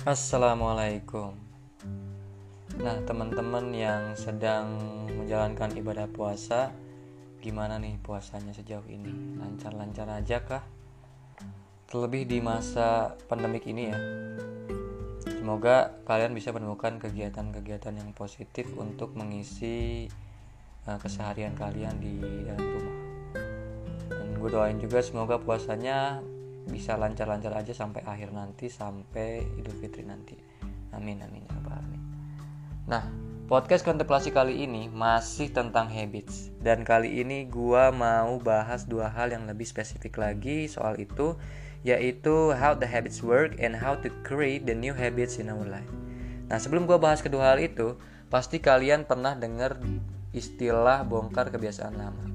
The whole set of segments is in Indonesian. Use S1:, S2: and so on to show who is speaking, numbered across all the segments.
S1: Assalamualaikum. Nah, teman-teman yang sedang menjalankan ibadah puasa, gimana nih puasanya sejauh ini? Lancar-lancar aja kah? Terlebih di masa pandemik ini ya. Semoga kalian bisa menemukan kegiatan-kegiatan yang positif untuk mengisi uh, keseharian kalian di dalam rumah. Dan gue doain juga semoga puasanya bisa lancar-lancar aja sampai akhir nanti sampai Idul Fitri nanti. Amin amin ya rabbal alamin. Nah, podcast kontemplasi kali ini masih tentang habits dan kali ini gua mau bahas dua hal yang lebih spesifik lagi soal itu yaitu how the habits work and how to create the new habits in our life. Nah, sebelum gua bahas kedua hal itu, pasti kalian pernah dengar istilah bongkar kebiasaan lama.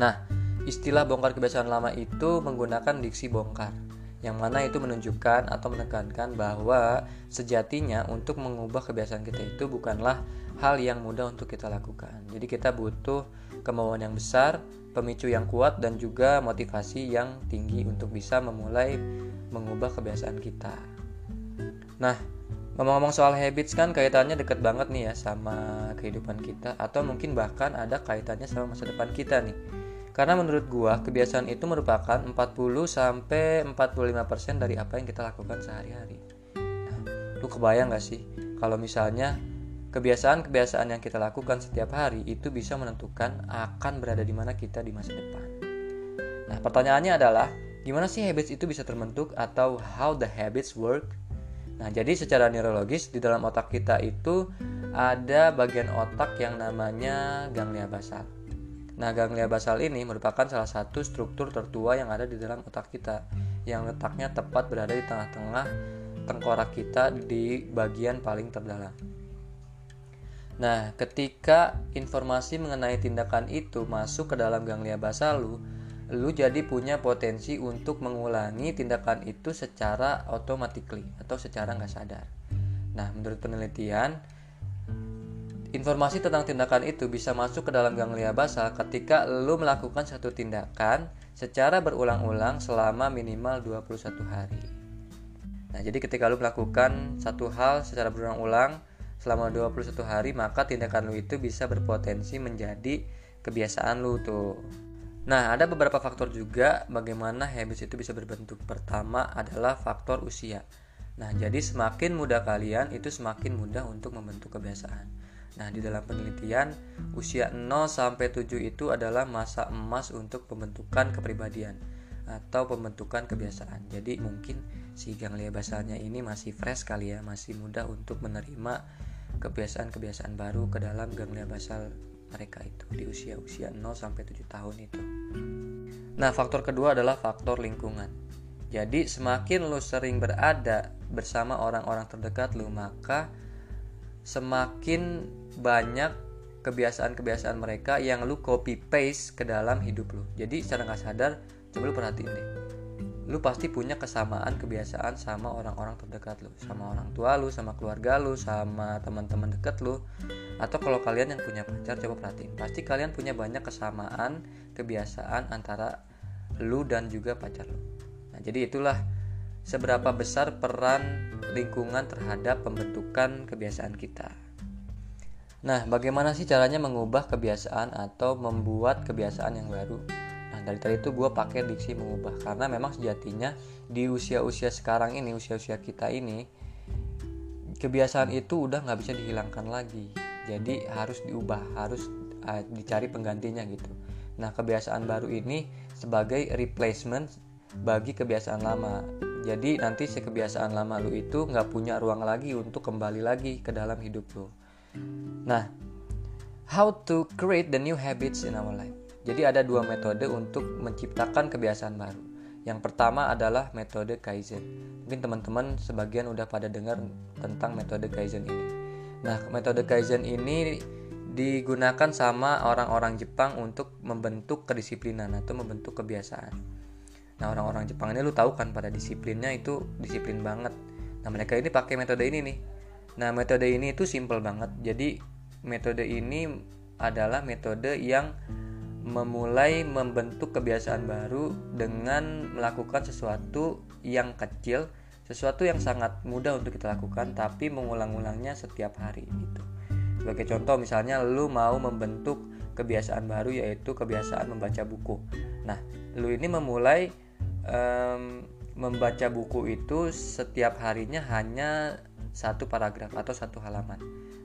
S1: Nah, Istilah bongkar kebiasaan lama itu menggunakan diksi bongkar, yang mana itu menunjukkan atau menekankan bahwa sejatinya untuk mengubah kebiasaan kita itu bukanlah hal yang mudah untuk kita lakukan. Jadi kita butuh kemauan yang besar, pemicu yang kuat dan juga motivasi yang tinggi untuk bisa memulai mengubah kebiasaan kita. Nah, ngomong-ngomong soal habits kan kaitannya dekat banget nih ya sama kehidupan kita atau mungkin bahkan ada kaitannya sama masa depan kita nih. Karena menurut gua kebiasaan itu merupakan 40 sampai 45% dari apa yang kita lakukan sehari-hari. Nah, lu kebayang gak sih kalau misalnya kebiasaan-kebiasaan yang kita lakukan setiap hari itu bisa menentukan akan berada di mana kita di masa depan. Nah, pertanyaannya adalah gimana sih habits itu bisa terbentuk atau how the habits work? Nah, jadi secara neurologis di dalam otak kita itu ada bagian otak yang namanya ganglia basal. Nah, ganglia basal ini merupakan salah satu struktur tertua yang ada di dalam otak kita, yang letaknya tepat berada di tengah-tengah tengkorak kita di bagian paling terdalam. Nah, ketika informasi mengenai tindakan itu masuk ke dalam ganglia basal lu, lu jadi punya potensi untuk mengulangi tindakan itu secara automatically atau secara nggak sadar. Nah, menurut penelitian, Informasi tentang tindakan itu bisa masuk ke dalam ganglia basal ketika lo melakukan satu tindakan secara berulang-ulang selama minimal 21 hari. Nah, jadi ketika lo melakukan satu hal secara berulang-ulang selama 21 hari, maka tindakan lo itu bisa berpotensi menjadi kebiasaan lo tuh. Nah, ada beberapa faktor juga bagaimana habits itu bisa berbentuk. Pertama adalah faktor usia. Nah, jadi semakin muda kalian itu semakin mudah untuk membentuk kebiasaan. Nah, di dalam penelitian, usia 0 sampai 7 itu adalah masa emas untuk pembentukan kepribadian atau pembentukan kebiasaan. Jadi mungkin si ganglia basalnya ini masih fresh kali ya, masih mudah untuk menerima kebiasaan-kebiasaan baru ke dalam ganglia basal mereka itu di usia-usia 0 sampai 7 tahun itu. Nah, faktor kedua adalah faktor lingkungan. Jadi, semakin lo sering berada bersama orang-orang terdekat lo, maka semakin banyak kebiasaan-kebiasaan mereka yang lu copy paste ke dalam hidup lu. Jadi secara nggak sadar, coba lu perhatiin deh. Lu pasti punya kesamaan kebiasaan sama orang-orang terdekat lu, sama orang tua lu, sama keluarga lu, sama teman-teman dekat lu. Atau kalau kalian yang punya pacar, coba perhatiin. Pasti kalian punya banyak kesamaan kebiasaan antara lu dan juga pacar lu. Nah, jadi itulah seberapa besar peran lingkungan terhadap pembentukan kebiasaan kita. Nah, bagaimana sih caranya mengubah kebiasaan atau membuat kebiasaan yang baru? Nah, dari tadi itu gue pakai diksi mengubah karena memang sejatinya di usia-usia sekarang ini, usia-usia kita ini, kebiasaan itu udah nggak bisa dihilangkan lagi. Jadi harus diubah, harus uh, dicari penggantinya gitu. Nah, kebiasaan baru ini sebagai replacement bagi kebiasaan lama. Jadi nanti si kebiasaan lama lu itu nggak punya ruang lagi untuk kembali lagi ke dalam hidup lu. Nah, how to create the new habits in our life. Jadi ada dua metode untuk menciptakan kebiasaan baru. Yang pertama adalah metode Kaizen. Mungkin teman-teman sebagian udah pada dengar tentang metode Kaizen ini. Nah, metode Kaizen ini digunakan sama orang-orang Jepang untuk membentuk kedisiplinan atau membentuk kebiasaan. Nah, orang-orang Jepang ini lu tahu kan pada disiplinnya itu disiplin banget. Nah, mereka ini pakai metode ini nih Nah, metode ini itu simple banget. Jadi, metode ini adalah metode yang memulai membentuk kebiasaan baru dengan melakukan sesuatu yang kecil, sesuatu yang sangat mudah untuk kita lakukan tapi mengulang-ulangnya setiap hari gitu sebagai contoh misalnya lu mau membentuk kebiasaan baru yaitu kebiasaan membaca buku nah lu ini memulai um, membaca buku itu setiap harinya hanya satu paragraf atau satu halaman.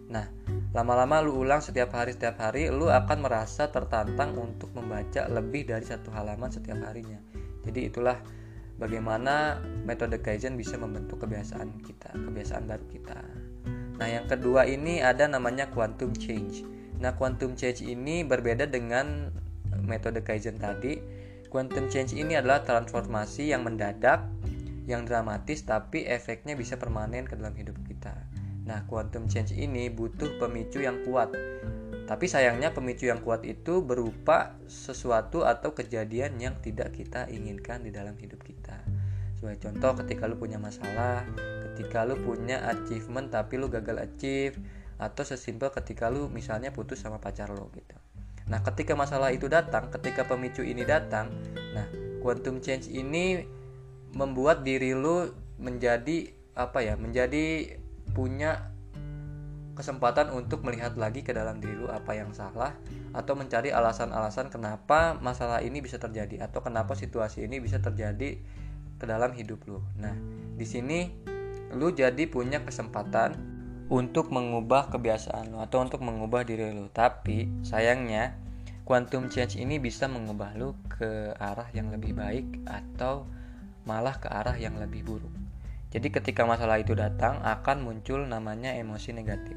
S1: Nah, lama-lama lu ulang setiap hari setiap hari, lu akan merasa tertantang untuk membaca lebih dari satu halaman setiap harinya. Jadi itulah bagaimana metode Kaizen bisa membentuk kebiasaan kita, kebiasaan baru kita. Nah, yang kedua ini ada namanya quantum change. Nah, quantum change ini berbeda dengan metode Kaizen tadi Quantum change ini adalah transformasi yang mendadak, yang dramatis tapi efeknya bisa permanen ke dalam hidup kita. Nah, quantum change ini butuh pemicu yang kuat. Tapi sayangnya pemicu yang kuat itu berupa sesuatu atau kejadian yang tidak kita inginkan di dalam hidup kita. Sebagai contoh ketika lu punya masalah, ketika lu punya achievement tapi lu gagal achieve atau sesimpel ketika lu misalnya putus sama pacar lo gitu. Nah, ketika masalah itu datang, ketika pemicu ini datang, nah, quantum change ini membuat diri lu menjadi apa ya? Menjadi punya kesempatan untuk melihat lagi ke dalam diri lu apa yang salah atau mencari alasan-alasan kenapa masalah ini bisa terjadi atau kenapa situasi ini bisa terjadi ke dalam hidup lu. Nah, di sini lu jadi punya kesempatan untuk mengubah kebiasaan lo atau untuk mengubah diri lo. Tapi sayangnya quantum change ini bisa mengubah lo ke arah yang lebih baik atau malah ke arah yang lebih buruk. Jadi ketika masalah itu datang akan muncul namanya emosi negatif.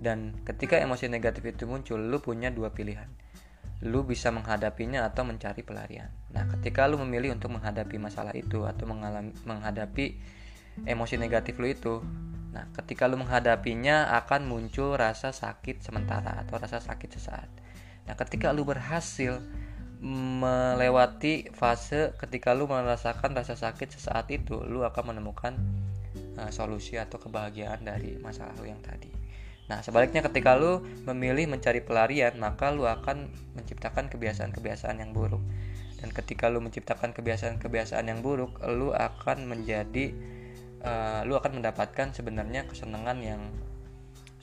S1: Dan ketika emosi negatif itu muncul, lu punya dua pilihan. Lu bisa menghadapinya atau mencari pelarian. Nah, ketika lu memilih untuk menghadapi masalah itu atau mengalami menghadapi emosi negatif lu itu, Nah, ketika lu menghadapinya akan muncul rasa sakit sementara atau rasa sakit sesaat. Nah, ketika lu berhasil melewati fase ketika lu merasakan rasa sakit sesaat itu, lu akan menemukan uh, solusi atau kebahagiaan dari masalah lu yang tadi. Nah, sebaliknya ketika lu memilih mencari pelarian, maka lu akan menciptakan kebiasaan-kebiasaan yang buruk. Dan ketika lu menciptakan kebiasaan-kebiasaan yang buruk, lu akan menjadi uh, lu akan mendapatkan sebenarnya kesenangan yang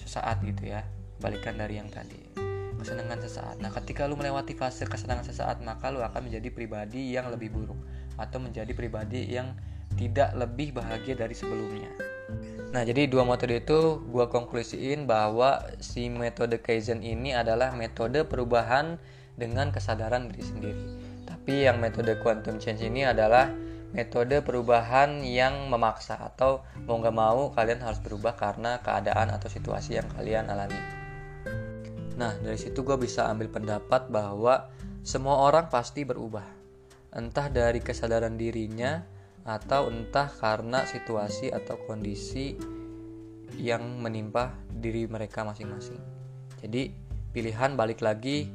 S1: sesaat gitu ya balikan dari yang tadi kesenangan sesaat nah ketika lu melewati fase kesenangan sesaat maka lu akan menjadi pribadi yang lebih buruk atau menjadi pribadi yang tidak lebih bahagia dari sebelumnya Nah, jadi dua metode itu gua konklusiin bahwa si metode Kaizen ini adalah metode perubahan dengan kesadaran diri sendiri. Tapi yang metode quantum change ini adalah metode perubahan yang memaksa atau mau nggak mau kalian harus berubah karena keadaan atau situasi yang kalian alami. Nah dari situ gue bisa ambil pendapat bahwa semua orang pasti berubah, entah dari kesadaran dirinya atau entah karena situasi atau kondisi yang menimpa diri mereka masing-masing. Jadi pilihan balik lagi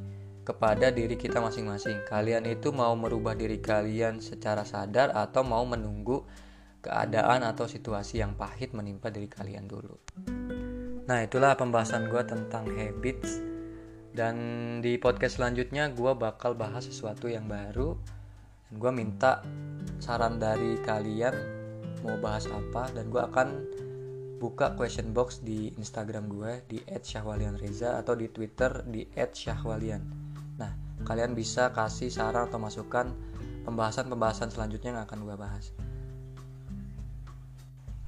S1: kepada diri kita masing-masing. Kalian itu mau merubah diri kalian secara sadar atau mau menunggu keadaan atau situasi yang pahit menimpa diri kalian dulu. Nah, itulah pembahasan gue tentang habits. Dan di podcast selanjutnya gue bakal bahas sesuatu yang baru. Dan gue minta saran dari kalian mau bahas apa dan gue akan buka question box di Instagram gue di @syahwalianreza atau di Twitter di @syahwalian. Nah, kalian bisa kasih saran atau masukan pembahasan-pembahasan selanjutnya yang akan gue bahas.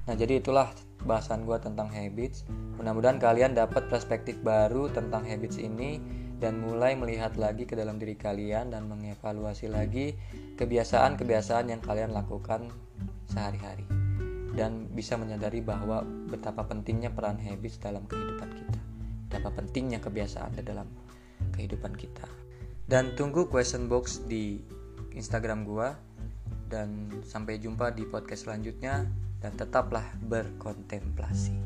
S1: Nah, jadi itulah bahasan gue tentang habits. Mudah-mudahan kalian dapat perspektif baru tentang habits ini dan mulai melihat lagi ke dalam diri kalian dan mengevaluasi lagi kebiasaan-kebiasaan yang kalian lakukan sehari-hari dan bisa menyadari bahwa betapa pentingnya peran habits dalam kehidupan kita. Betapa pentingnya kebiasaan dalam kehidupan kita. Dan tunggu question box di Instagram gua dan sampai jumpa di podcast selanjutnya dan tetaplah berkontemplasi.